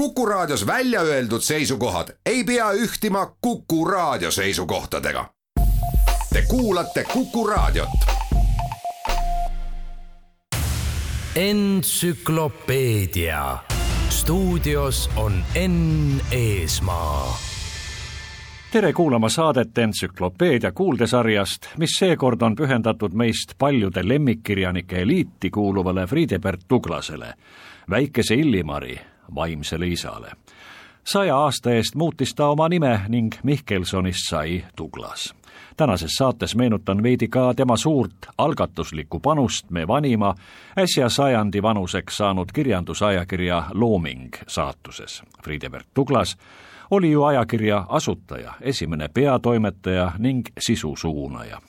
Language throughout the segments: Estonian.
Kuku Raadios välja öeldud seisukohad ei pea ühtima Kuku Raadio seisukohtadega. Te kuulate Kuku Raadiot. entsüklopeedia stuudios on Enn Eesmaa tere kuulama saadet Entsüklopeedia kuuldesarjast, mis seekord on pühendatud meist paljude lemmikkirjanike eliiti kuuluvale Friedebert Tuglasele, väikese Illimari vaimsele isale. saja aasta eest muutis ta oma nime ning Mihkelsonist sai Tuglas. tänases saates meenutan veidi ka tema suurt algatuslikku panust me vanima, äsja sajandi vanuseks saanud kirjandusajakirja Looming saatuses. Friedebert Tuglas oli ju ajakirja asutaja, esimene peatoimetaja ning sisu suunaja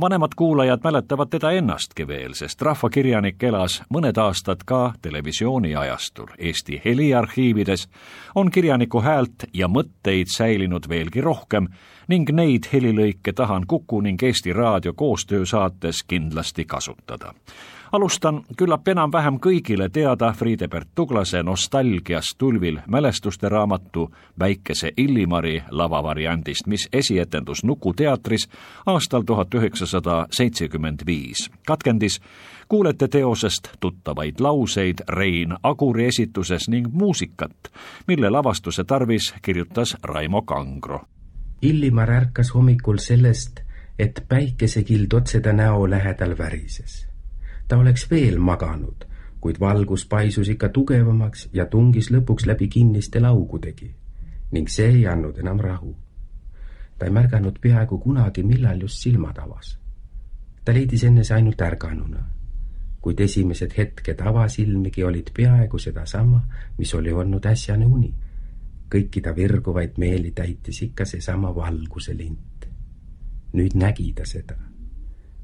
vanemad kuulajad mäletavad teda ennastki veel, sest rahvakirjanik elas mõned aastad ka televisiooniajastul. Eesti heliarhiivides on kirjaniku häält ja mõtteid säilinud veelgi rohkem ning neid helilõike tahan Kuku ning Eesti Raadio koostöösaates kindlasti kasutada alustan küllap enam-vähem kõigile teada Friedebert Tuglase nostalgiast tulvil mälestuste raamatu Väikese Illimari lavavariandist, mis esietendus Nuku teatris aastal tuhat üheksasada seitsekümmend viis. katkendis kuulete teosest tuttavaid lauseid Rein Aguri esituses ning muusikat, mille lavastuse tarvis kirjutas Raimo Kangro. Illimar ärkas hommikul sellest, et päikesekild otse ta näo lähedal värises ta oleks veel maganud, kuid valgus paisus ikka tugevamaks ja tungis lõpuks läbi kinniste laugudegi ning see ei andnud enam rahu. ta ei märganud peaaegu kunagi, millal just silmad avas. ta leidis enese ainult ärganuna, kuid esimesed hetked avasilmigi olid peaaegu sedasama, mis oli olnud äsjane uni. kõiki ta virguvaid meeli täitis ikka seesama valguse lint. nüüd nägi ta seda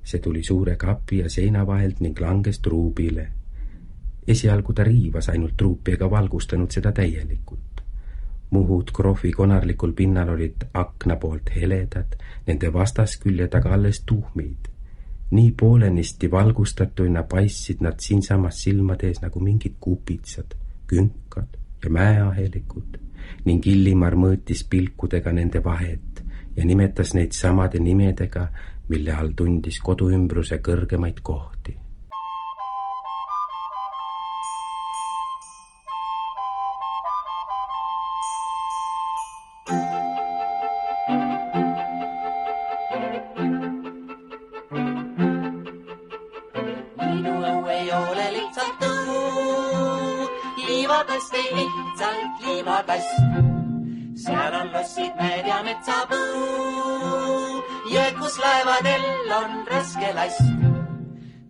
see tuli suure kapi ja seina vahelt ning langes truubile. esialgu ta riivas ainult truupi ega valgustanud seda täielikult. muhud krohvi konarlikul pinnal olid akna poolt heledad, nende vastaskülje taga alles tuhmid. nii poolenisti valgustatuina paistsid nad siinsamas silmade ees nagu mingid kupitsad, künkad ja mäeahelikud ning Illimar mõõtis pilkudega nende vahet ja nimetas neid samade nimedega, mille all tundis koduümbruse kõrgemaid kohti. minu õue ei ole lihtsalt õu, liivadest ei lihtsalt liivakast. Kus laevadel on raske last.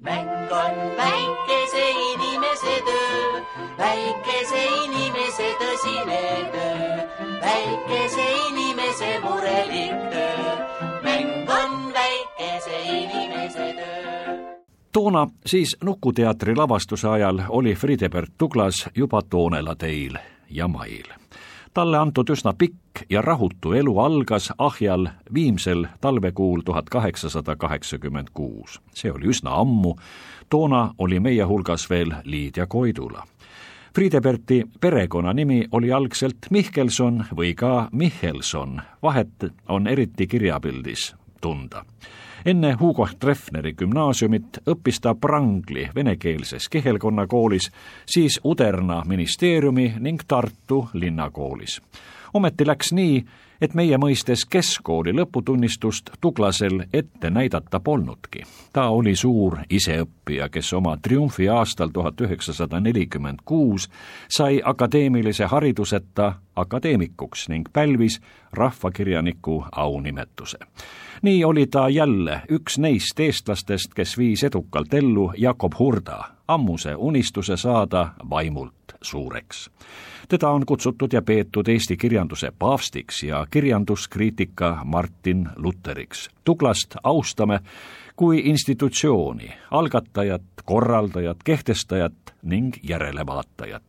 mäng on väikese inimese töö, väikese inimese tõsine töö, väikese inimese murelik töö. mäng on väikese inimese töö toona siis Nuku teatri lavastuse ajal oli Friedebert Tuglas juba Toonela teil ja mail. Talle antud üsna pikk ja rahutu elu algas ahjal viimsel talvekuul tuhat kaheksasada kaheksakümmend kuus. see oli üsna ammu, toona oli meie hulgas veel Liidia Koidula. Friedeberti perekonnanimi oli algselt Mihkelson või ka Michelson, vahet on eriti kirjapildis tunda enne Hugo Treffneri gümnaasiumit õppis ta Prangli venekeelses kihelkonnakoolis, siis Uderna ministeeriumi ning Tartu linnakoolis. Ometi läks nii, et meie mõistes keskkooli lõputunnistust Tuglasel ette näidata polnudki. ta oli suur iseõppija, kes oma triumfi aastal tuhat üheksasada nelikümmend kuus sai akadeemilise hariduseta akadeemikuks ning pälvis rahvakirjaniku aunimetuse nii oli ta jälle üks neist eestlastest, kes viis edukalt ellu Jakob Hurda ammuse unistuse saada vaimult suureks. teda on kutsutud ja peetud Eesti kirjanduse paavstiks ja kirjanduskriitika Martin Luteriks. Tuglast austame kui institutsiooni, algatajat, korraldajat, kehtestajat ning järelevaatajat.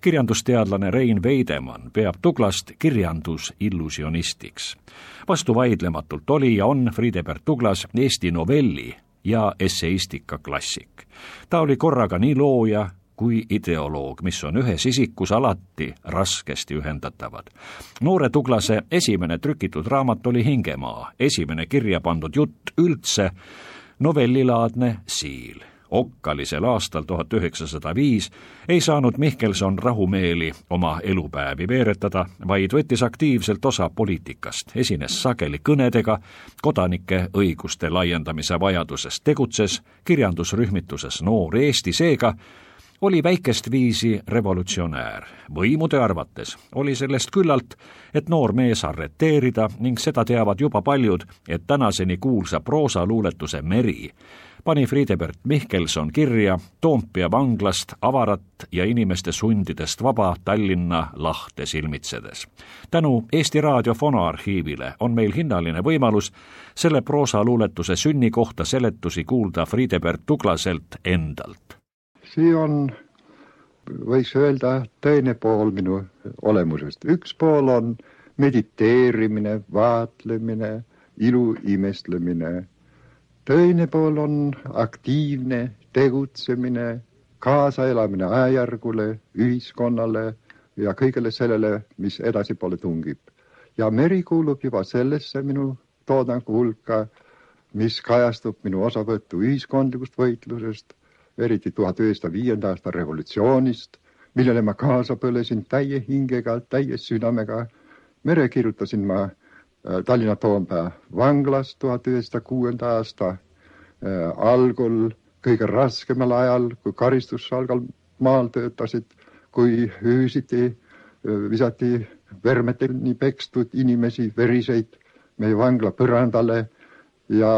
kirjandusteadlane Rein Veidemann peab Tuglast kirjandusillusionistiks. vastuvaidlematult oli ja on Friedebert Tuglas Eesti novelli ja esseistika klassik. ta oli korraga nii looja kui ideoloog, mis on ühes isikus alati raskesti ühendatavad. noore Tuglase esimene trükitud raamat oli Hingemaa, esimene kirja pandud jutt üldse, novellilaadne Siil okkalisel aastal tuhat üheksasada viis ei saanud Mihkelson rahumeeli oma elupäevi veeretada, vaid võttis aktiivselt osa poliitikast, esines sageli kõnedega kodanike õiguste laiendamise vajadusest, tegutses kirjandusrühmituses Noor Eesti, seega oli väikest viisi revolutsionäär. võimude arvates oli sellest küllalt, et noor mees arreteerida ning seda teavad juba paljud, et tänaseni kuulsa proosaluuletuse Meri pani Friedebert Mihkelson kirja Toompea vanglast avarat ja inimeste sundidest vaba Tallinna lahte silmitsedes. tänu Eesti Raadio fonoarhiivile on meil hinnaline võimalus selle proosaluuletuse sünni kohta seletusi kuulda Friedebert Tuglaselt endalt. see on, võiks öelda, teine pool minu olemusest. üks pool on mediteerimine, vaatlemine, ilu imestlemine teine pool on aktiivne tegutsemine, kaasaelamine ajajärgule, ühiskonnale ja kõigele sellele, mis edasipoole tungib. ja meri kuulub juba sellesse minu toodangu hulka, mis kajastub minu osavõttu ühiskondlikust võitlusest, eriti tuhat üheksasada viienda aasta revolutsioonist, millele ma kaasa põlesin täie hingega, täie südamega. mere kirjutasin ma Tallinna Toompea vanglas tuhat üheksasada kuuenda aasta äh, algul, kõige raskemal ajal, kui karistussalgal maal töötasid, kui hüüsiti, äh, visati vermeteni pekstud inimesi, veriseid meie vangla põrandale. Ja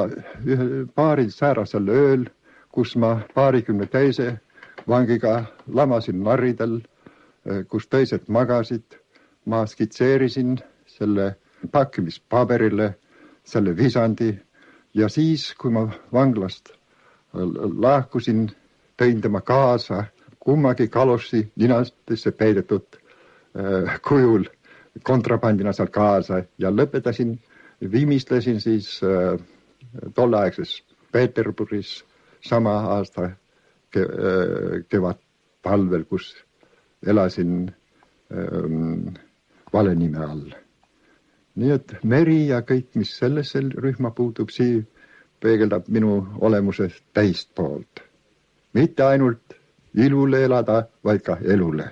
ühel paaril säärasel ööl, kus ma paarikümne teise vangiga lamasin narridel, kus teised magasid, ma skitseerisin selle pakkimispaberile selle visandi. Ja siis, kui ma vanglast lahkusin, tõin tema kaasa kummagi kalossi ninastesse peidetud äh, kujul kontrabandina seal kaasa ja lõpetasin, viimistlesin siis äh, tolleaegses Peterburis sama aasta ke, äh, kevadtalvel, kus elasin äh, vale nime all nii et meri ja kõik, mis sellesse rühma puutub, sii peegeldab minu olemuse teist poolt. mitte ainult ilule elada, vaid ka elule,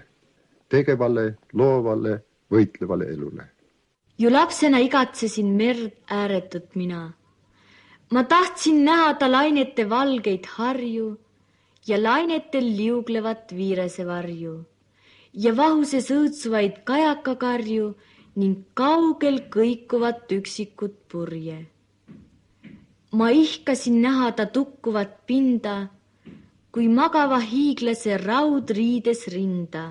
tegevale, loovale, võitlevale elule. ju lapsena igatsesin merd ääretut mina. ma tahtsin näha ta lainete valgeid harju ja lainetel liuglevat viirese varju ja vahuses õõtsuvaid kajakakarju ning kaugel kõikuvat üksikut purje. ma ihkasin näha ta tukkuvat pinda, kui magava hiiglase raudriides rinda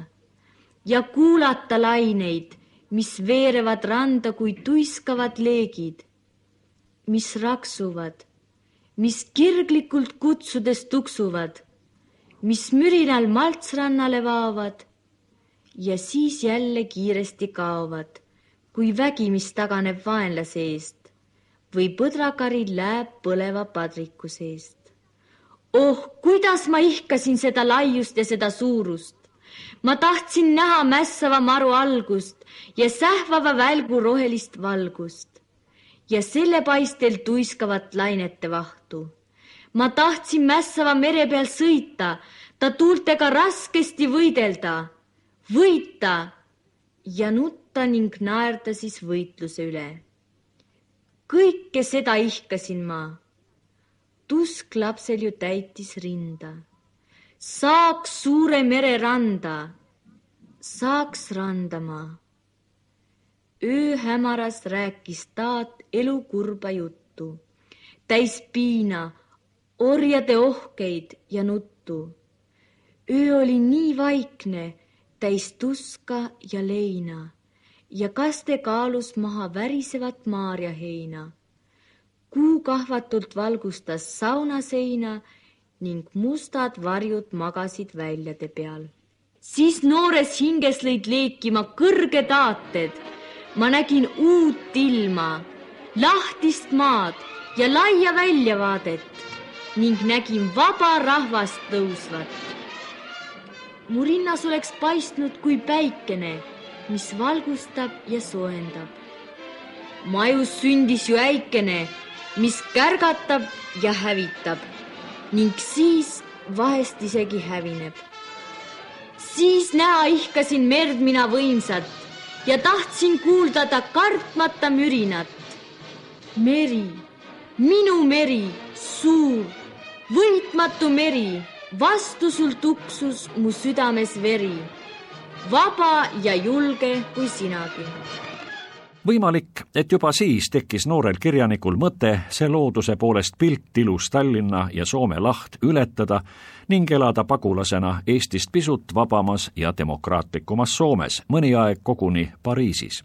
ja kuulata laineid, mis veerevad randa kui tuiskavad leegid, mis raksuvad, mis kirglikult kutsudes tuksuvad, mis mürinal maltsrannale vaavad ja siis jälle kiiresti kaovad kui vägi, mis taganeb vaenlase eest või põdrakari lääb põleva padriku seest. oh, kuidas ma ihkasin seda laiust ja seda suurust. ma tahtsin näha mässava maru algust ja sähvava välgu rohelist valgust ja selle paistel tuiskavat lainete vahtu. ma tahtsin mässava mere peal sõita, ta tuultega raskesti võidelda, võita ja nutta nutta ning naerda siis võitluse üle. kõike seda ihkasin ma. tusk lapsel ju täitis rinda. saaks suure mere randa, saaks randama. öö hämaras rääkis taat elu kurba juttu, täis piina, orjade ohkeid ja nuttu. öö oli nii vaikne, täis tuska ja leina ja kaste kaalus maha värisevat maarjaheina. kuu kahvatult valgustas saunaseina ning mustad varjud magasid väljade peal. siis noores hinges lõid leekima kõrged aated. ma nägin uut ilma, lahtist maad ja laia väljavaadet ning nägin vaba rahvast tõusvat. mu rinnas oleks paistnud kui päikene, mis valgustab ja soojendab. majus sündis ju äikene, mis kärgatab ja hävitab ning siis vahest isegi hävineb. siis näha ihkasin merd mina võimsat ja tahtsin kuuldada kartmata mürinat. meri, minu meri, suur, võitmatu meri, vastu sul tuksus mu südames veri, vaba ja julge kui sinagi võimalik, et juba siis tekkis noorel kirjanikul mõte see looduse poolest piltilus Tallinna ja Soome laht ületada ning elada pagulasena Eestist pisut vabamas ja demokraatlikumas Soomes, mõni aeg koguni Pariisis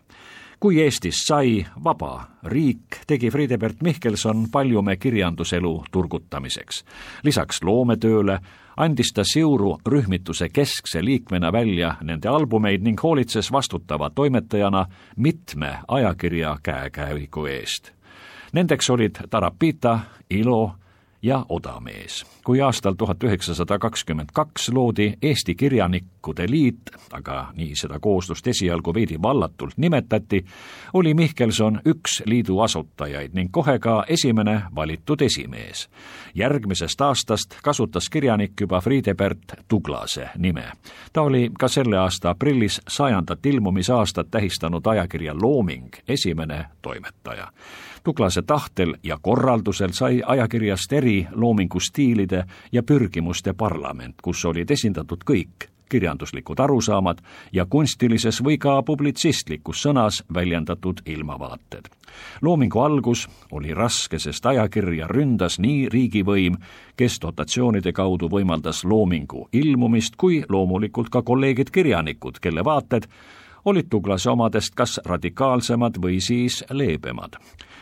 kui Eestist sai vaba riik, tegi Friedebert Mihkelson paljume kirjanduselu turgutamiseks. lisaks loometööle andis ta Siuru rühmituse keskse liikmena välja nende albumeid ning hoolitses vastutava toimetajana mitme ajakirja käekäigu eest. Nendeks olid Tarapita, Ilo, ja odamees. kui aastal tuhat üheksasada kakskümmend kaks loodi Eesti Kirjanikude Liit, aga nii seda kooslust esialgu veidi vallatult nimetati, oli Mihkelson üks liidu asutajaid ning kohe ka esimene valitud esimees. järgmisest aastast kasutas kirjanik juba Friedebert Tuglase nime. ta oli ka selle aasta aprillis sajandat ilmumisaastat tähistanud ajakirja Looming esimene toimetaja Tuglase tahtel ja korraldusel sai ajakirjast eri loomingustiilide ja pürgimuste parlament, kus olid esindatud kõik kirjanduslikud arusaamad ja kunstilises või ka publitsistlikus sõnas väljendatud ilmavaated. loomingu algus oli raske, sest ajakirja ründas nii riigivõim, kes dotatsioonide kaudu võimaldas loomingu ilmumist, kui loomulikult ka kolleegid kirjanikud, kelle vaated olid Tuglase omadest kas radikaalsemad või siis leebemad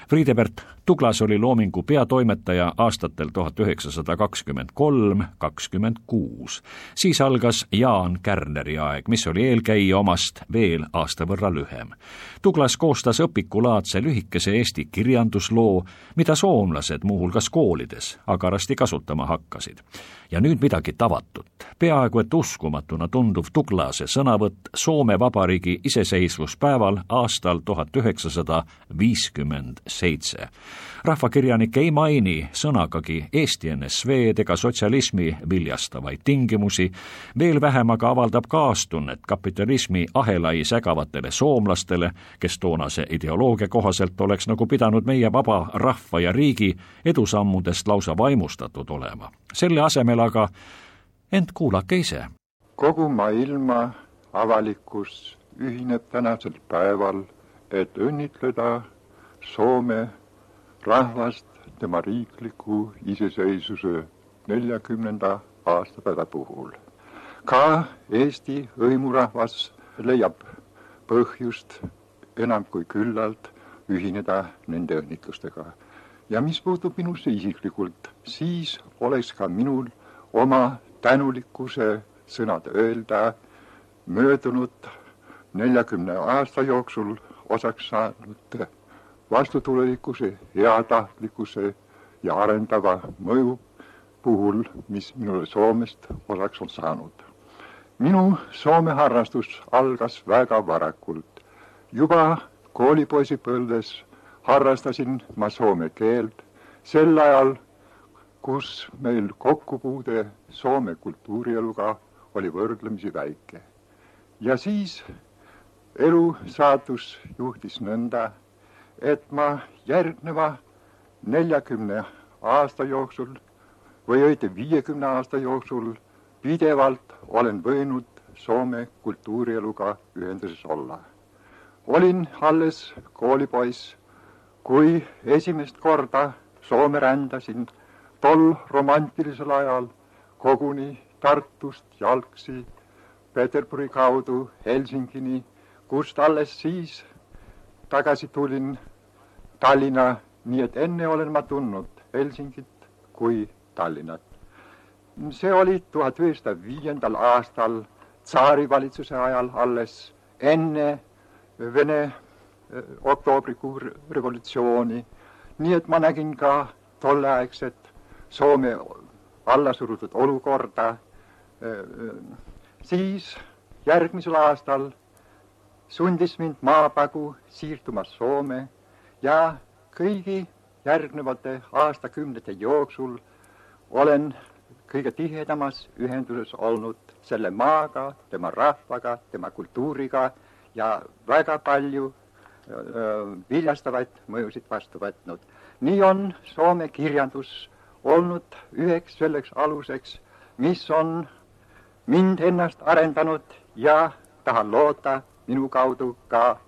Friedebert Tuglas oli Loomingu peatoimetaja aastatel tuhat üheksasada kakskümmend kolm, kakskümmend kuus. siis algas Jaan Kärneri aeg, mis oli eelkäija omast veel aasta võrra lühem. Tuglas koostas õpikulaadse lühikese eesti kirjandusloo, mida soomlased muuhulgas koolides agarasti kasutama hakkasid. ja nüüd midagi tavatut. peaaegu et uskumatuna tunduv Tuglase sõnavõtt Soome Vabariigi iseseisvuspäeval aastal tuhat üheksasada viiskümmend seitse. rahvakirjanik ei maini sõnagagi Eesti NSV-d ega sotsialismi viljastavaid tingimusi, veel vähem aga avaldab kaastunnet kapitalismi ahelai sägavatele soomlastele, kes toonase ideoloogia kohaselt oleks nagu pidanud meie vaba rahva ja riigi edusammudest lausa vaimustatud olema. selle asemel aga ent kuulake ise. kogu maailma avalikkus ühineb tänasel päeval, et õnnitleda Soome rahvast tema riikliku iseseisvuse neljakümnenda aastapäeva puhul. ka Eesti hõimurahvas leiab põhjust enam kui küllalt ühineda nende õnnitlustega. ja mis puutub minusse isiklikult, siis oleks ka minul oma tänulikkuse sõnad öelda möödunud neljakümne aasta jooksul osaks saanud vastutulelikkuse, heatahtlikkuse ja arendava mõju puhul, mis minule Soomest osaks on saanud. minu Soome harrastus algas väga varakult. juba koolipoisipõlves harrastasin ma soome keelt sel ajal, kus meil kokkupuude Soome kultuurieluga oli võrdlemisi väike. ja siis elu saatus juhtis nõnda et ma järgneva neljakümne aasta jooksul või õieti viiekümne aasta jooksul pidevalt olen võinud Soome kultuurieluga ühenduses olla. olin alles koolipoiss, kui esimest korda Soome rändasin tol romantilisel ajal koguni Tartust jalgsi Peterburi kaudu Helsingini, kust alles siis tagasi tulin Tallinna, nii et enne olen ma tundnud Helsingit kui Tallinnat. see oli tuhat üheksasada viiendal aastal tsaarivalitsuse ajal alles enne Vene eh, oktoobrikuu revolutsiooni. nii et ma nägin ka tolleaegset Soome alla surutud olukorda. Eh, siis järgmisel aastal sundis mind maapagu siirduma Soome ja kõigi järgnevate aastakümnete jooksul olen kõige tihedamas ühenduses olnud selle maaga, tema rahvaga, tema kultuuriga ja väga palju viljastavaid mõjusid vastu võtnud. nii on Soome kirjandus olnud üheks selleks aluseks, mis on mind ennast arendanud ja tahan loota minu kaudu ka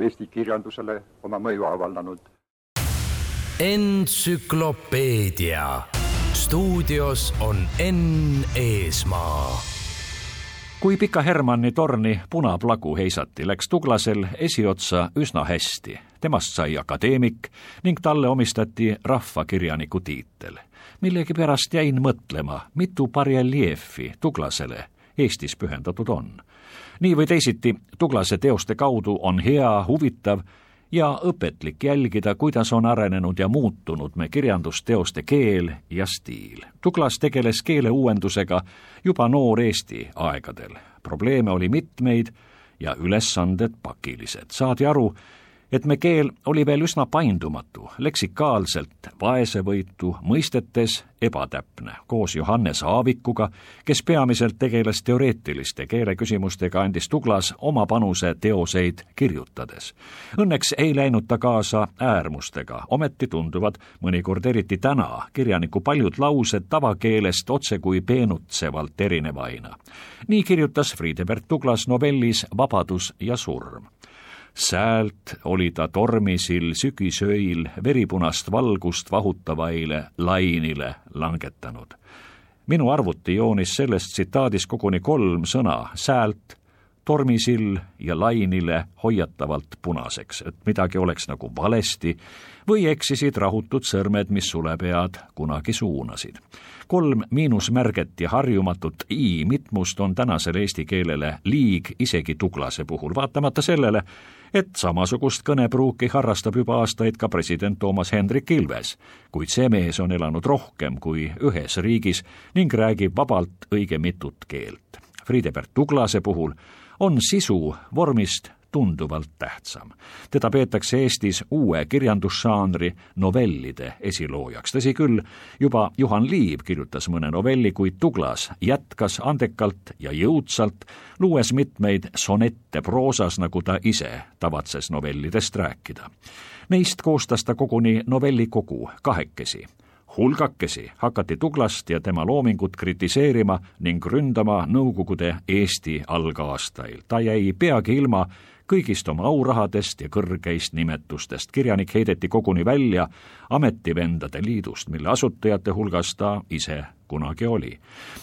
Eesti kirjandusele oma mõju avaldanud. entsüklopeedia stuudios on Enn Eesmaa kui Pika Hermanni torni punaplagu heisati, läks Tuglasel esiotsa üsna hästi. temast sai akadeemik ning talle omistati rahvakirjaniku tiitel. millegipärast jäin mõtlema, mitu bareljeefi Tuglasele Eestis pühendatud on. nii või teisiti, Tuglase teoste kaudu on hea, huvitav ja õpetlik jälgida, kuidas on arenenud ja muutunud me kirjandusteoste keel ja stiil. Tuglas tegeles keeleuuendusega juba noor Eesti aegadel. probleeme oli mitmeid ja ülesanded pakilised. saadi aru, et me keel oli veel üsna paindumatu, leksikaalselt vaesevõitu, mõistetes ebatäpne. koos Johannes Aavikuga, kes peamiselt tegeles teoreetiliste keeleküsimustega, andis Tuglas oma panuse teoseid kirjutades. Õnneks ei läinud ta kaasa äärmustega, ometi tunduvad mõnikord eriti täna kirjaniku paljud laused tavakeelest otsekui peenutsevalt erinevaina. nii kirjutas Friedebert Tuglas novellis Vabadus ja surm säält oli ta tormisil sügisöil veripunast valgust vahutavaile lainile langetanud. minu arvuti joonis selles tsitaadis koguni kolm sõna säält, tormisill ja lainile hoiatavalt punaseks, et midagi oleks nagu valesti või eksisid rahutud sõrmed, mis sulepead kunagi suunasid. Kolm miinusmärget ja harjumatut i mitmust on tänasele eesti keelele liig isegi Tuglase puhul, vaatamata sellele, et samasugust kõnepruuki harrastab juba aastaid ka president Toomas Hendrik Ilves, kuid see mees on elanud rohkem kui ühes riigis ning räägib vabalt õige mitut keelt. Friedebert Tuglase puhul on sisu vormist tunduvalt tähtsam. teda peetakse Eestis uue kirjandusžanri novellide esiloojaks. tõsi küll, juba Juhan Liiv kirjutas mõne novelli, kuid Tuglas jätkas andekalt ja jõudsalt, luues mitmeid sonette proosas, nagu ta ise tavatses novellidest rääkida. Neist koostas ta koguni novellikogu kahekesi hulgakesi hakati Tuglast ja tema loomingut kritiseerima ning ründama Nõukogude Eesti algaastail. ta jäi peagi ilma kõigist oma aurahadest ja kõrgeist nimetustest. kirjanik heideti koguni välja Ametivendade Liidust, mille asutajate hulgas ta ise kunagi oli.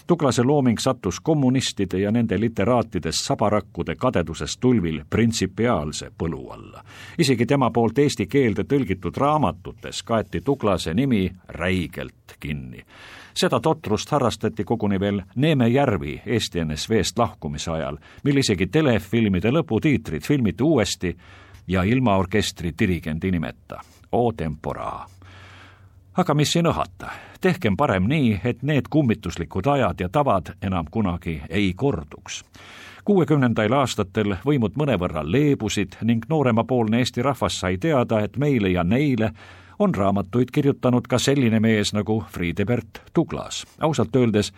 Tuglase looming sattus kommunistide ja nende literaatide sabarakkude kadedusest tulvil printsipiaalse põlu alla. isegi tema poolt eesti keelde tõlgitud raamatutes kaeti Tuglase nimi räigelt kinni seda totrust harrastati koguni veel Neeme Järvi Eesti NSV-st lahkumise ajal, mil isegi telefilmide lõputiitrid filmiti uuesti ja ilma orkestri dirigendi nimeta, O tempora. aga mis siin õhata, tehkem parem nii, et need kummituslikud ajad ja tavad enam kunagi ei korduks. Kuuekümnendail aastatel võimud mõnevõrra leebusid ning nooremapoolne Eesti rahvas sai teada, et meile ja neile on raamatuid kirjutanud ka selline mees nagu Friedebert Tuglas. ausalt öeldes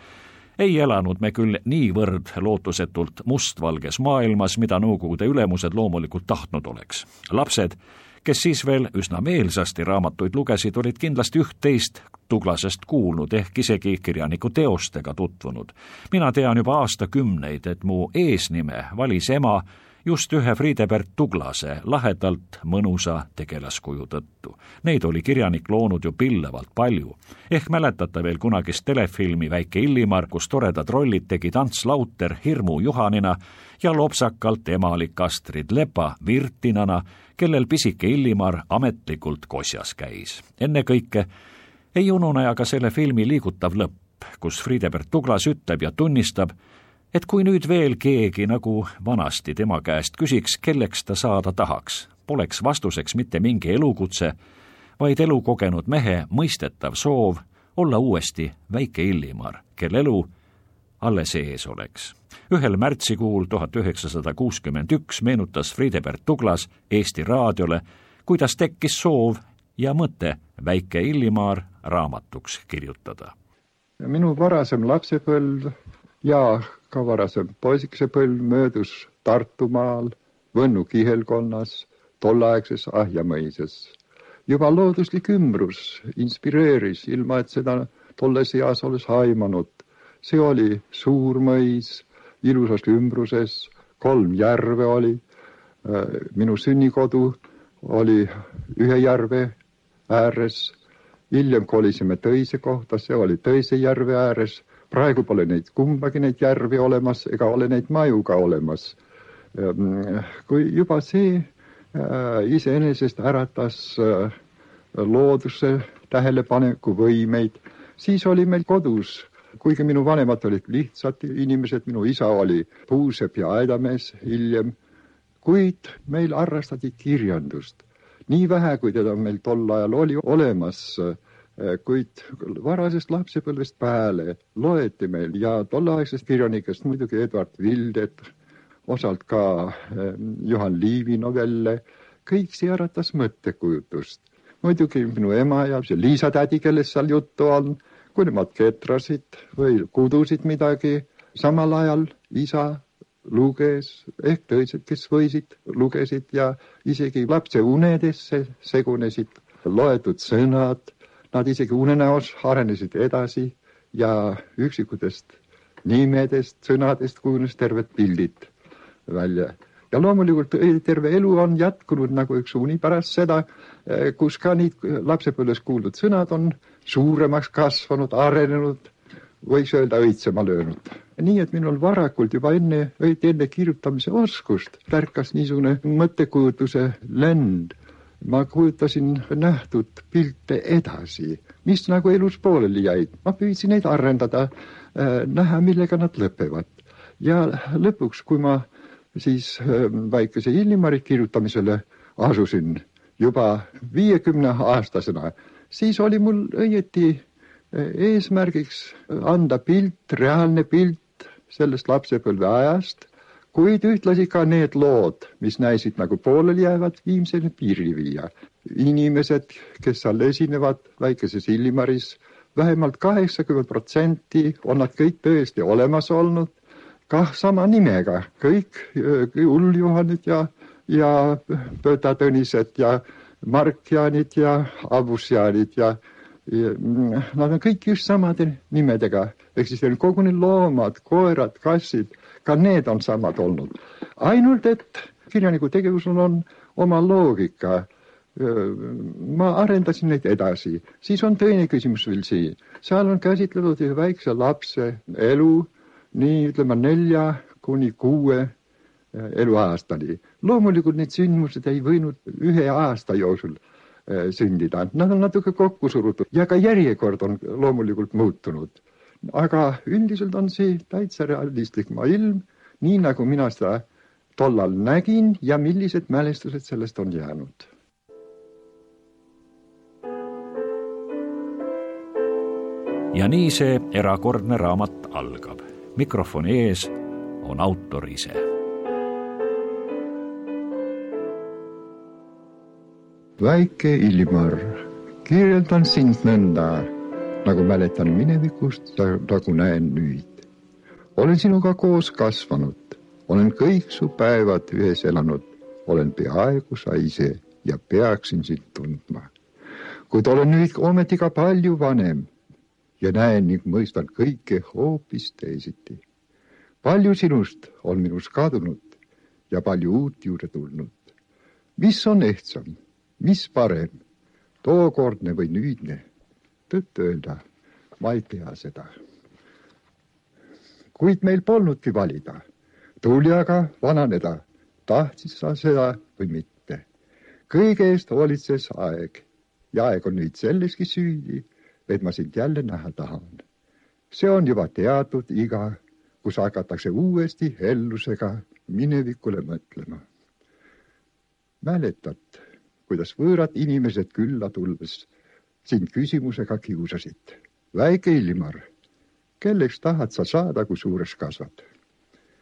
ei elanud me küll niivõrd lootusetult mustvalges maailmas, mida Nõukogude ülemused loomulikult tahtnud oleks. lapsed, kes siis veel üsna meelsasti raamatuid lugesid, olid kindlasti üht-teist Tuglasest kuulnud, ehk isegi kirjaniku teostega tutvunud. mina tean juba aastakümneid, et mu eesnime valis ema just ühe Friedebert Tuglase lahedalt mõnusa tegelaskuju tõttu. Neid oli kirjanik loonud ju pillavalt palju. ehk mäletate veel kunagist telefilmi Väike Illimar, kus toredad rollid tegid Ants Lauter hirmu Juhanina ja lopsakalt emalik Astrid Lepa Virtinana, kellel pisike Illimar ametlikult kosjas käis. ennekõike ei unune aga selle filmi liigutav lõpp, kus Friedebert Tuglas ütleb ja tunnistab, et kui nüüd veel keegi nagu vanasti tema käest küsiks, kelleks ta saada tahaks, poleks vastuseks mitte mingi elukutse, vaid elukogenud mehe mõistetav soov olla uuesti väike Illimar, kel elu alles ees oleks. ühel märtsikuul tuhat üheksasada kuuskümmend üks meenutas Friedebert Tuglas Eesti Raadiole, kuidas tekkis soov ja mõte Väike Illimaar raamatuks kirjutada. minu varasem lapsepõlv ja ka varasem poisikesepõlv möödus Tartumaal, Võnnu kihelkonnas, tolleaegses Ahjamõises. juba looduslik ümbrus inspireeris, ilma et seda tolles eas oleks aimanud. see oli suur mõis, ilusas ümbruses, kolm järve oli. minu sünnikodu oli ühe järve ääres. hiljem kolisime teise kohta, see oli teise järve ääres. Praegu pole neid kumbagi neid järvi olemas ega ole neid maju ka olemas. kui juba see äh, iseenesest äratas äh, looduse tähelepanekuvõimeid, siis oli meil kodus kuigi minu vanemad olid lihtsad inimesed, minu isa oli puusepp ja aedamees hiljem, kuid meil harrastati kirjandust nii vähe, kui teda meil tol ajal oli olemas, kuid varasest lapsepõlvest peale loeti meil ja tolleaegsest kirjanikest muidugi Eduard Vildet, osalt ka eh, Juhan Liivi novelle, kõik see äratas mõttekujutust. muidugi minu ema ja see Liisa tädi, kellest seal juttu on, kui nemad ketrasid või kudusid midagi, samal ajal isa luges, ehk teised, kes võisid, lugesid ja isegi lapse unedesse segunesid loetud sõnad, nad isegi unenäos arenesid edasi ja üksikutest nimedest, sõnadest kujunes terved pildid välja. ja loomulikult terve elu on jätkunud nagu üks uni pärast seda, kus ka neid lapsepõlves kuuldud sõnad on suuremaks kasvanud, arenenud võiks öelda õitsema löönud. nii et minul varakult juba enne, õieti enne kirjutamise oskust tärkas niisugune mõttekujutuse lend. Ma kujutasin nähtud pilte edasi, mis nagu elus pooleli jäid, ma püüdsin neid arendada äh,, näha, millega nad lõpevad. ja lõpuks, kui ma siis äh, väikese Illimari kirjutamisele asusin juba viiekümne aastasena, siis oli mul õieti eesmärgiks anda pilt, reaalne pilt sellest lapsepõlve ajast, kuid ühtlasi ka need lood, mis näisid nagu pooleli jäävad, viimseni piirini viia. inimesed, kes seal esinevad väikeses Illimaris, vähemalt kaheksakümmend protsenti on nad kõik tõesti olemas olnud, kah sama nimega, kõik Ull-Juhanid ja, ja Pööta Tõnised ja Mark Jaanid ja Abus Jaanid ja Mm, nad on kõik just samade nimedega, ehk siis neil koguni loomad, koerad, kassid, ka need on samad olnud. ainult, et kirjaniku tegevusel on oma loogika. ma arendasin neid edasi, siis on teine küsimus veel siin, seal on käsitletud ühe väikse lapse elu nii ütleme nelja kuni kuue eluaastani. loomulikult need sündmused ei võinud ühe aasta jooksul sündida, nad on natuke kokku surutud ja ka järjekord on loomulikult muutunud. Aga üldiselt on see täitsa realistlik maailm, nii nagu mina seda tollal nägin ja millised mälestused sellest on jäänud. ja nii see erakordne raamat algab. mikrofoni ees on autor ise väike Ilmar, kirjeldan sind nõnda, nagu mäletan minevikust, nagu näen nüüd. olen sinuga koos kasvanud, olen kõik su päevad ühes elanud, olen peaaegu sa ise ja peaksin sind tundma. kuid olen nüüd ometi ka palju vanem ja näen ning mõistan kõike hoopis teisiti. palju sinust on minus kadunud ja palju uut juurde tulnud. mis on ehtsam mis parem, tookordne või nüüdne? Tõtt-öelda, ma ei tea seda. kuid meil polnudki valida, tuli aga vananeda, tahtsid sa seda või mitte. kõige eest hoolitses aeg ja aeg on nüüd selleski süüdi, et ma sind jälle näha tahan. see on juba teatud iga, kus hakatakse uuesti ellusega minevikule mõtlema. mäletad kuidas võõrad inimesed külla tulles sind küsimusega kiusasid. väike Ilmar, kelleks tahad sa saada, kui suureks kasvad?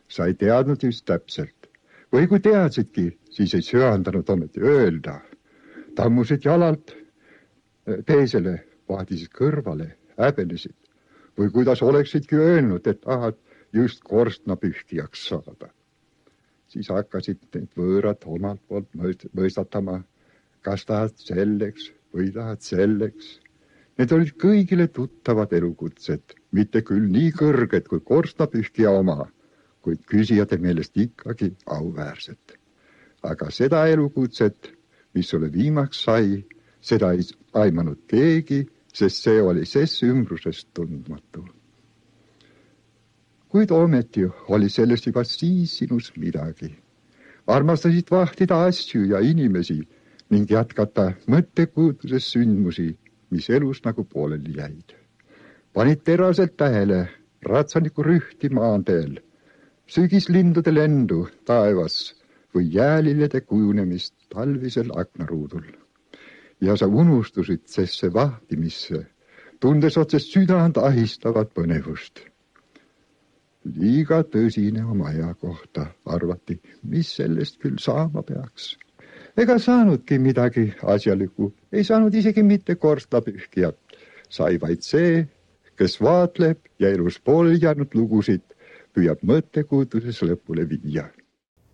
sa ei teadnud just täpselt või kui teadsidki, siis ei söandanud ometi öelda. tammusid jalalt teisele, vaadisid kõrvale, häbenesid või kuidas oleksidki öelnud, et tahad just korstnapühkijaks saada. siis hakkasid need võõrad omalt poolt mõistatama, kas tahad selleks või tahad selleks. Need olid kõigile tuttavad elukutsed, mitte küll nii kõrged kui korstnapühkija oma, kuid küsijate meelest ikkagi auväärsed. aga seda elukutset, mis sulle viimaks sai, seda ei aimanud keegi sest see oli ses ümbrusest tundmatu. kuid ometi oli sellest juba siis sinus midagi. armastasid vahtida asju ja inimesi ning jätkata mõttekujutuses sündmusi, mis elus nagu pooleli jäid. panid teraselt tähele ratsaniku rühti maanteel, sügislindude lendu taevas või jäälillede kujunemist talvisel aknaruudul ja sa unustusid sesse vahtimisse, tundes otse südant ahistavat põnevust. liiga tõsine oma aja kohta, arvati, mis sellest küll saama peaks. Ega saanudki midagi asjalikku, ei saanud isegi mitte korstapühkijat, sai vaid see, kes vaatleb ja elus pooleli jäänud lugusid püüab mõttekujutuses lõpule viia.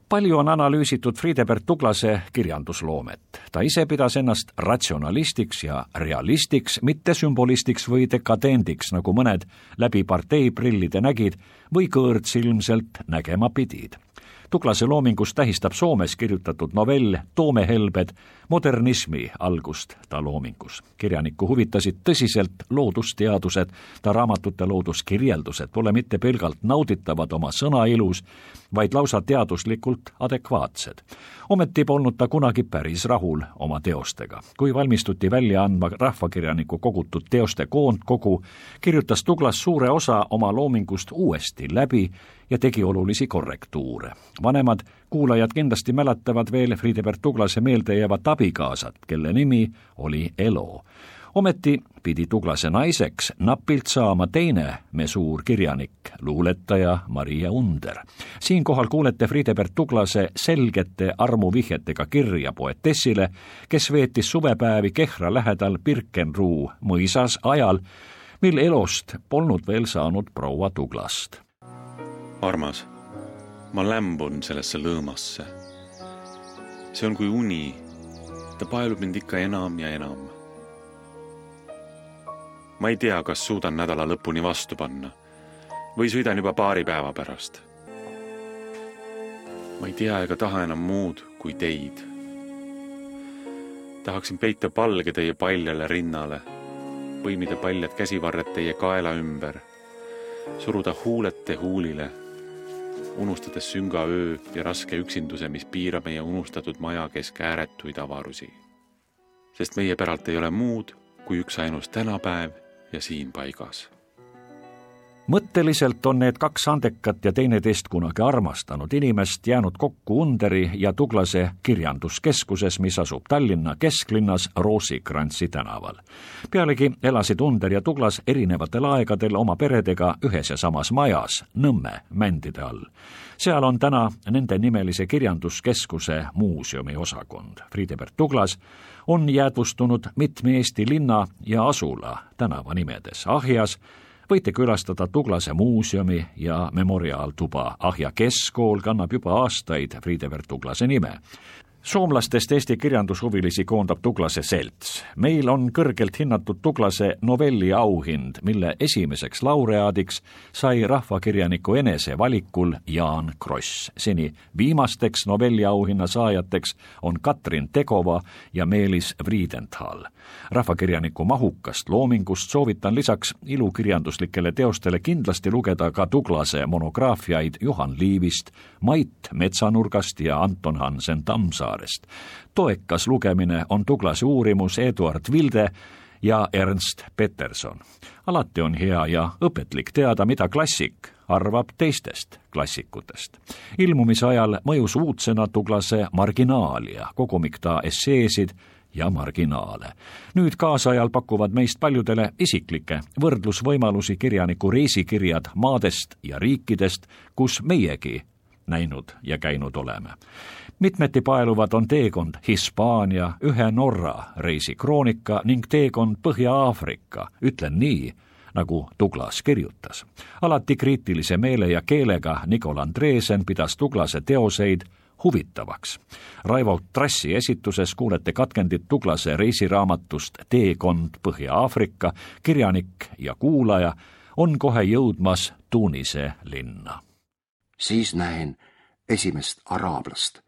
Palju on analüüsitud Friedebert Tuglase kirjandusloomet. ta ise pidas ennast ratsionalistiks ja realistiks, mitte sümbolistiks või dekadendiks, nagu mõned läbi parteiprillide nägid või kõõrdsilmselt nägema pidid Tuglase loomingus tähistab Soomes kirjutatud novell Toomehelbed modernismi algust ta loomingus. kirjanikku huvitasid tõsiselt loodusteadused, ta raamatute looduskirjeldused pole mitte pelgalt nauditavad oma sõnailus, vaid lausa teaduslikult adekvaatsed. ometi polnud ta kunagi päris rahul oma teostega. kui valmistuti välja andma rahvakirjaniku kogutud teoste koondkogu, kirjutas Tuglas suure osa oma loomingust uuesti läbi ja tegi olulisi korrektuure. vanemad kuulajad kindlasti mäletavad veel Friedebert Tuglase meeldejäävat abikaasat, kelle nimi oli Elo. ometi pidi Tuglase naiseks napilt saama teine mesuur kirjanik, luuletaja Maria Under. siinkohal kuulete Friedebert Tuglase selgete armuvihjetega kirja poetessile, kes veetis suvepäevi Kehra lähedal Birkenruu mõisas ajal, mil elost polnud veel saanud proua Tuglast armas, ma lämbun sellesse lõõmasse. see on kui uni, ta paelub mind ikka enam ja enam. ma ei tea, kas suudan nädala lõpuni vastu panna või sõidan juba paari päeva pärast. ma ei tea ega taha enam muud kui teid. tahaksin peita palge teie paljale rinnale, põimida paljad käsivarred teie kaela ümber, suruda huulete huulile unustades sünga öö ja raske üksinduse, mis piirab meie unustatud maja kesk ääretuid avarusi. sest meie päralt ei ole muud kui üksainus tänapäev ja siin paigas mõtteliselt on need kaks andekat ja teineteist kunagi armastanud inimest jäänud kokku Underi ja Tuglase kirjanduskeskuses, mis asub Tallinna kesklinnas Roosikrantsi tänaval. pealegi elasid Under ja Tuglas erinevatel aegadel oma peredega ühes ja samas majas, Nõmme mändide all. seal on täna nendenimelise kirjanduskeskuse muuseumi osakond. Friedebert Tuglas on jäädvustunud mitme Eesti linna ja asula tänavanimedes Ahjas, võite külastada Tuglase muuseumi ja memoriaaltuba. Ahja keskkool kannab juba aastaid Friedebert Tuglase nime soomlastest Eesti kirjandushuvilisi koondab Tuglase selts. meil on kõrgelt hinnatud Tuglase novelli auhind, mille esimeseks laureaadiks sai rahvakirjaniku enese valikul Jaan Kross. seni viimasteks novelli auhinna saajateks on Katrin Tegova ja Meelis Wiedenthal. rahvakirjaniku mahukast loomingust soovitan lisaks ilukirjanduslikele teostele kindlasti lugeda ka Tuglase monograafiaid Juhan Liivist, Mait Metsanurgast ja Anton Hansen Tammsaar Saarest. toekas lugemine on Tuglase uurimus Eduard Vilde ja Ernst Peterson. alati on hea ja õpetlik teada, mida klassik arvab teistest klassikutest. ilmumise ajal mõjus uudsena Tuglase Marginaalia, kogumik ta esseesid ja marginaale. nüüd kaasajal pakuvad meist paljudele isiklikke võrdlusvõimalusi kirjaniku reisikirjad maadest ja riikidest, kus meiegi näinud ja käinud oleme. Mitmeti paeluvad on teekond Hispaania, ühe Norra reisikroonika ning teekond Põhja-Aafrika, ütlen nii, nagu Douglas kirjutas. alati kriitilise meele ja keelega Nikol Andreesen pidas Douglase teoseid huvitavaks. Raivo Trassi esituses kuulete katkendit Douglase reisiraamatust Teekond Põhja-Aafrika, kirjanik ja kuulaja on kohe jõudmas Tunise linna. siis näen esimest araablast.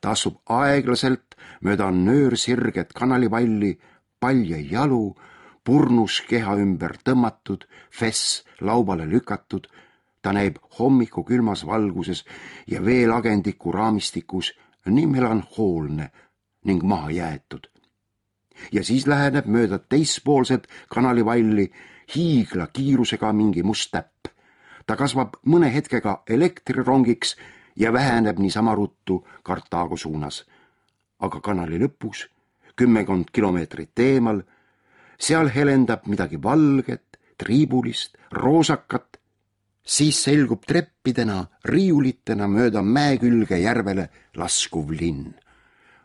Ta asub aeglaselt mööda nöörsirget kanalivalli, palje jalu, purnus keha ümber tõmmatud, fess laubale lükatud ta näib hommiku külmas valguses ja veelagendiku raamistikus nii melanhoolne ning maha jäetud. ja siis läheneb mööda teispoolset kanalivalli hiigla kiirusega mingi must täpp. ta kasvab mõne hetkega elektrirongiks ja väheneb niisama ruttu Kartaago suunas. aga kanali lõpus, kümmekond kilomeetrit eemal, seal helendab midagi valget, triibulist, roosakat siis selgub treppidena, riiulitena mööda mäe külge järvele laskuv linn.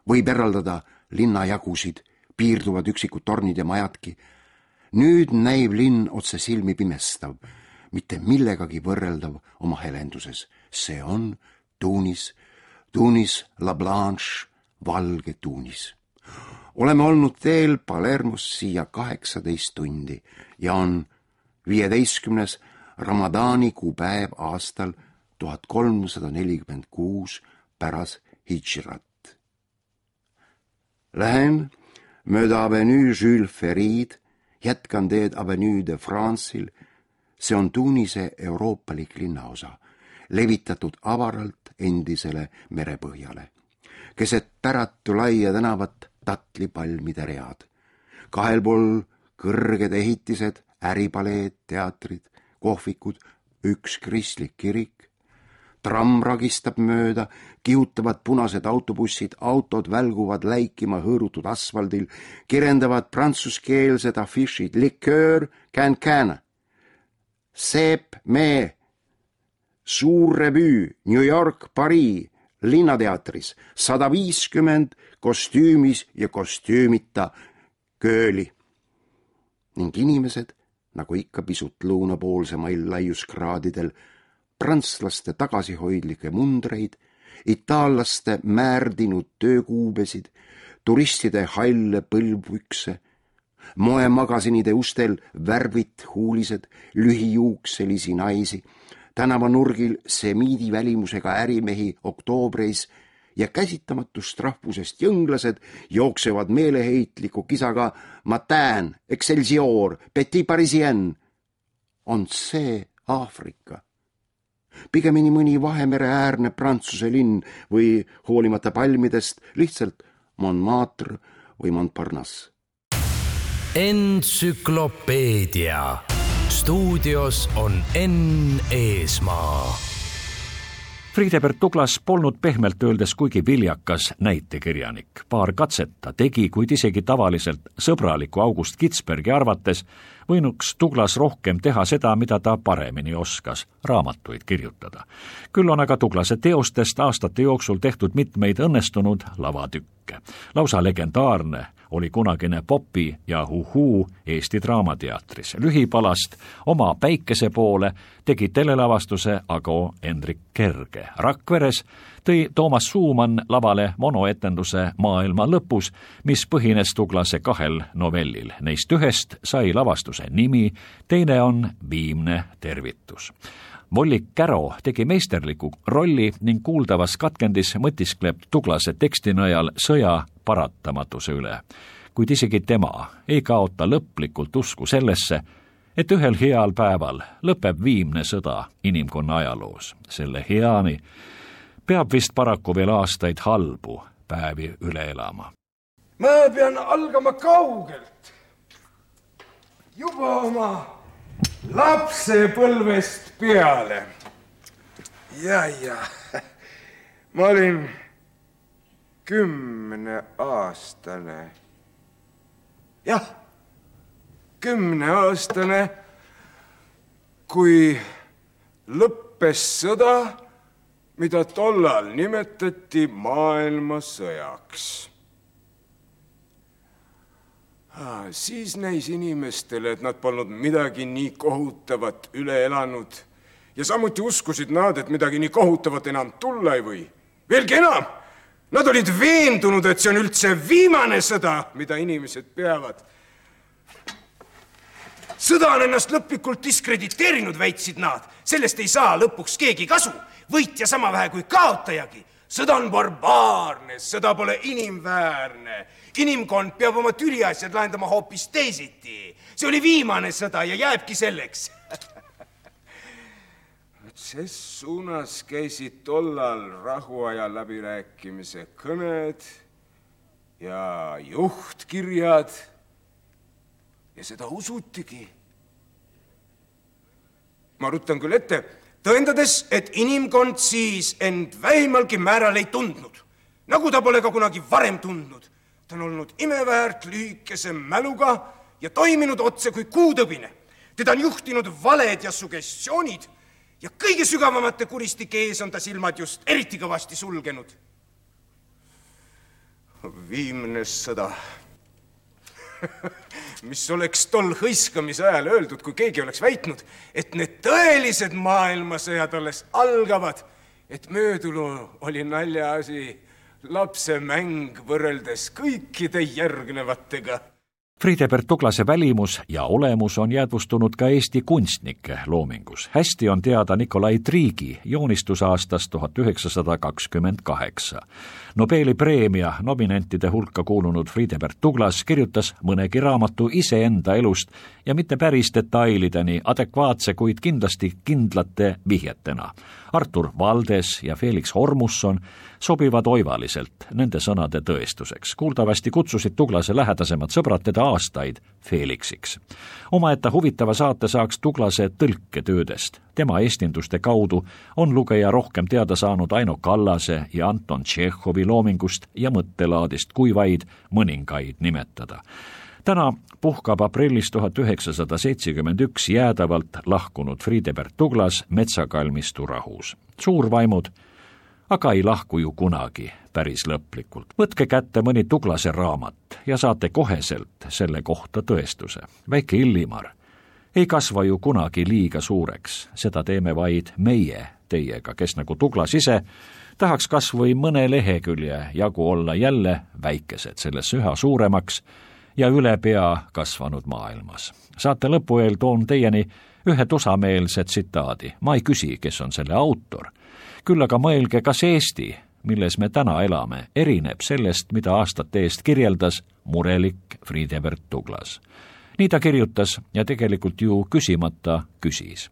võib eraldada linnajagusid, piirduvad üksikud tornid ja majadki. nüüd näib linn otse silmi pimestav, mitte millegagi võrreldav oma helenduses. see on Tunis, Tunis La Blanche, valge Tunis. oleme olnud teel Palermost siia kaheksateist tundi ja on viieteistkümnes Ramadaani kuupäev aastal tuhat kolmsada nelikümmend kuus pärast hidžrat. Lähen mööda avenüü Jules Ferrid, jätkan teed avenüü de France'il. see on Tunise euroopalik linnaosa, levitatud avaralt endisele merepõhjale. keset päratu laia tänavat tatlipalmide read. kahel pool kõrged ehitised, äripaleed, teatrid, kohvikud, üks kristlik kirik. tramm ragistab mööda, kihutavad punased autobussid, autod välguvad läikima hõõrutud asfaldil, kirendavad prantsuskeelsed afišid, liköör, can-can, seep, mee, suur revüü, New York, Pariis, linnateatris, sada viiskümmend kostüümis ja kostüümita kööli. Ning inimesed nagu ikka pisut lõunapoolsemail laiuskraadidel, prantslaste tagasihoidlikke mundreid, itaallaste määrdinud töökuubesid, turistide halle põlvpükse, moemagasinide ustel värvit huulised, lühijuukselisi naisi, tänavanurgil semiidi välimusega ärimehi oktoobris ja käsitamatust rahvusest jõnglased jooksevad meeleheitliku kisaga Matin, Excelsior, Petit Parisien. on see Aafrika? pigemini mõni Vahemere-äärne Prantsuse linn või hoolimata palmidest lihtsalt Montmartre või Montparnasse. entsüklopeedia stuudios on Enn Eesmaa Friedebert Douglas polnud pehmelt öeldes kuigi viljakas näitekirjanik. paar katset ta tegi, kuid isegi tavaliselt sõbraliku August Kitzbergi arvates võinuks Douglas rohkem teha seda, mida ta paremini oskas, raamatuid kirjutada. küll on aga Douglase teostest aastate jooksul tehtud mitmeid õnnestunud lavatükke. lausa legendaarne oli kunagine Popi ja Huhuu Eesti Draamateatris. lühipalast Oma päikese poole tegi telelavastuse Ago Hendrik Kerge. Rakveres tõi Toomas Suumann lavale monoetenduse Maailma lõpus, mis põhines Douglase kahel novellil. Neist ühest sai lavastuse nimi, teine on Viimne tervitus Vollik Käro tegi meisterliku rolli ning kuuldavas katkendis mõtiskleb Douglase teksti najal sõja paratamatuse üle. kuid isegi tema ei kaota lõplikult usku sellesse, et ühel heal päeval lõpeb viimne sõda inimkonna ajaloos. selle heani peab vist paraku veel aastaid halbu päevi üle elama. ma pean algama kaugelt, juba oma lapsepõlvest peale. ja, ja ma olin kümneaastane jah, kümneaastane, kui lõppes sõda, mida tollal nimetati maailmasõjaks siis näis inimestele, et nad polnud midagi nii kohutavat üle elanud ja samuti uskusid nad, et midagi nii kohutavat enam tulla ei või. veelgi enam, nad olid veendunud, et see on üldse viimane sõda, mida inimesed peavad. sõda on ennast lõplikult diskrediteerinud, väitsid nad, sellest ei saa lõpuks keegi kasu, võitja sama vähe kui kaotajagi sõda on barbaarne, sõda pole inimväärne. inimkond peab oma tüliasjad lahendama hoopis teisiti. see oli viimane sõda ja jääbki selleks ses suunas käisid tollal rahuaja läbirääkimise kõned ja juhtkirjad ja seda usutigi. ma ruttan küll ette tõendades, et inimkond siis end vähimalgi määral ei tundnud, nagu ta pole ka kunagi varem tundnud. ta on olnud imeväärt lühikese mäluga ja toiminud otse kui kuutõbine. teda on juhtinud valed ja sugestioonid ja kõige sügavamate kuristike ees on ta silmad just eriti kõvasti sulgenud. viimne sõda mis oleks tol hõiskamise ajal öeldud, kui keegi oleks väitnud, et need tõelised maailmasõjad alles algavad, et möödunu oli naljaasi, lapse mäng võrreldes kõikide järgnevatega Friedebert Tuglase välimus ja olemus on jäädvustunud ka Eesti kunstnike loomingus. hästi on teada Nikolai Triigi joonistus aastast tuhat üheksasada kakskümmend kaheksa. Nobeli preemia nominentide hulka kuulunud Friedebert Tuglas kirjutas mõnegi raamatu iseenda elust ja mitte päris detailideni adekvaatse, kuid kindlasti kindlate vihjetena. Artur Valdes ja Felix Hormusson sobivad oivaliselt nende sõnade tõestuseks. kuuldavasti kutsusid Tuglase lähedasemad sõbrad teda aastaid Felixiks. omaette huvitava saate saaks Tuglase tõlketöödest. Tema estinduste kaudu on lugeja rohkem teada saanud Aino Kallase ja Anton Tšehhovi loomingust ja mõttelaadist, kui vaid mõningaid nimetada täna puhkab aprillis tuhat üheksasada seitsekümmend üks jäädavalt lahkunud Friedebert Tuglas metsakalmistu rahus. suurvaimud aga ei lahku ju kunagi päris lõplikult. võtke kätte mõni Tuglase raamat ja saate koheselt selle kohta tõestuse. väike Illimar ei kasva ju kunagi liiga suureks, seda teeme vaid meie teiega, kes nagu Tuglas ise tahaks kas või mõne lehekülje jagu olla jälle väikesed selles üha suuremaks ja üle pea kasvanud maailmas. saate lõpu eel toon teieni ühe tusameelse tsitaadi, ma ei küsi, kes on selle autor küll aga mõelge, kas Eesti, milles me täna elame, erineb sellest, mida aastate eest kirjeldas murelik Friedebert Douglas. Nii ta kirjutas ja tegelikult ju küsimata küsis.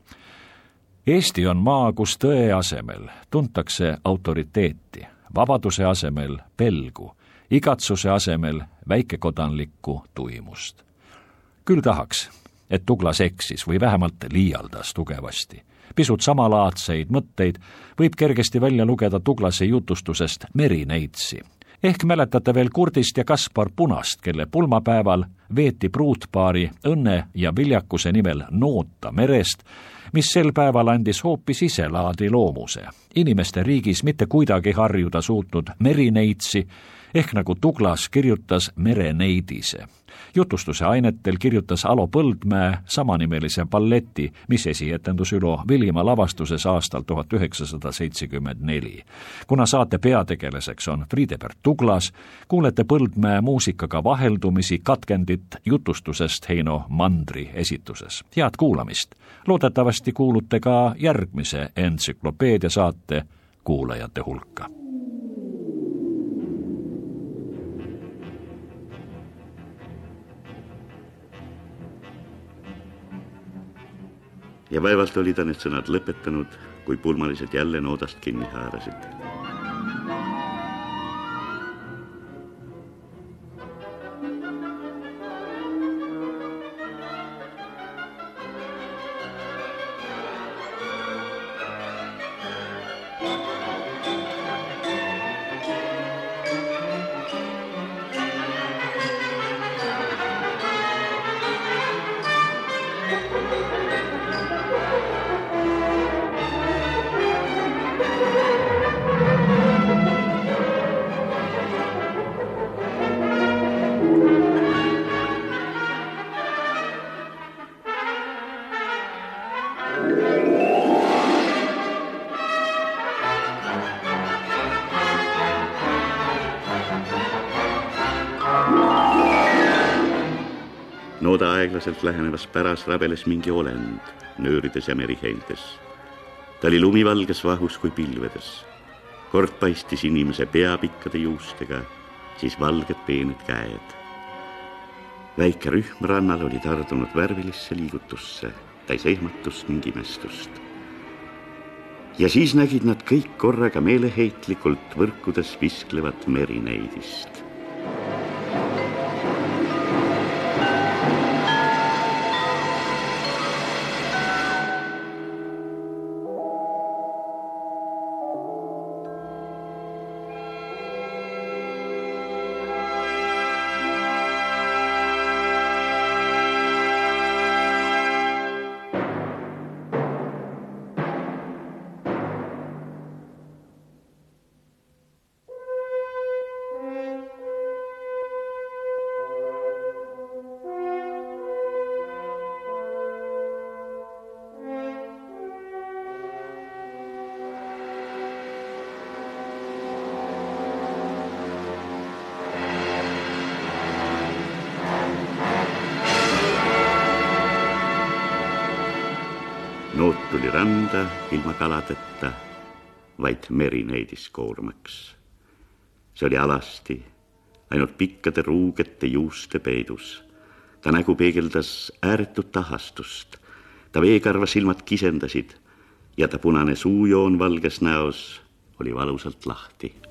Eesti on maa, kus tõe asemel tuntakse autoriteeti, vabaduse asemel pelgu, igatsuse asemel väikekodanlikku tuimust. küll tahaks, et Douglas eksis või vähemalt liialdas tugevasti pisut samalaadseid mõtteid võib kergesti välja lugeda Tuglase jutustusest Merineitsi. Ehk mäletate veel Kurdist ja Kaspar Punast, kelle pulmapäeval veeti pruutpaari õnne ja viljakuse nimel noota merest, mis sel päeval andis hoopis iselaadi loomuse. inimeste riigis mitte kuidagi harjuda suutnud merineitsi, ehk nagu Douglas kirjutas mereneidise. jutustuse ainetel kirjutas Alo Põldmäe samanimelise balleti, mis esietendus Ülo Vilimaa lavastuses aastal tuhat üheksasada seitsekümmend neli. kuna saate peategelaseks on Friedebert Douglas, kuulete Põldmäe muusikaga vaheldumisi katkendit jutustusest Heino Mandri esituses. head kuulamist! loodetavasti kuulute ka järgmise entsüklopeedia saate kuulajate hulka ja vaevalt oli ta need sõnad lõpetanud, kui pulmalised jälle noodast kinni haarasid aeglaselt lähenevas päras rabeles mingi olend nöörides ja meriheintes. ta oli lumivalges vahus kui pilvedes. kord paistis inimese pea pikkade juustega, siis valged peened käed. väike rühm rannal oli tardunud värvilisse liigutusse, täis ehmatust ning imestust. ja siis nägid nad kõik korraga meeleheitlikult võrkudes visklevat merineidist ilma kaladeta, vaid meri neidis koormaks. see oli alasti, ainult pikkade ruugete juuste peidus. ta nägu peegeldas ääretut ahastust, ta veekarva silmad kisendasid ja ta punane suujoon valges näos oli valusalt lahti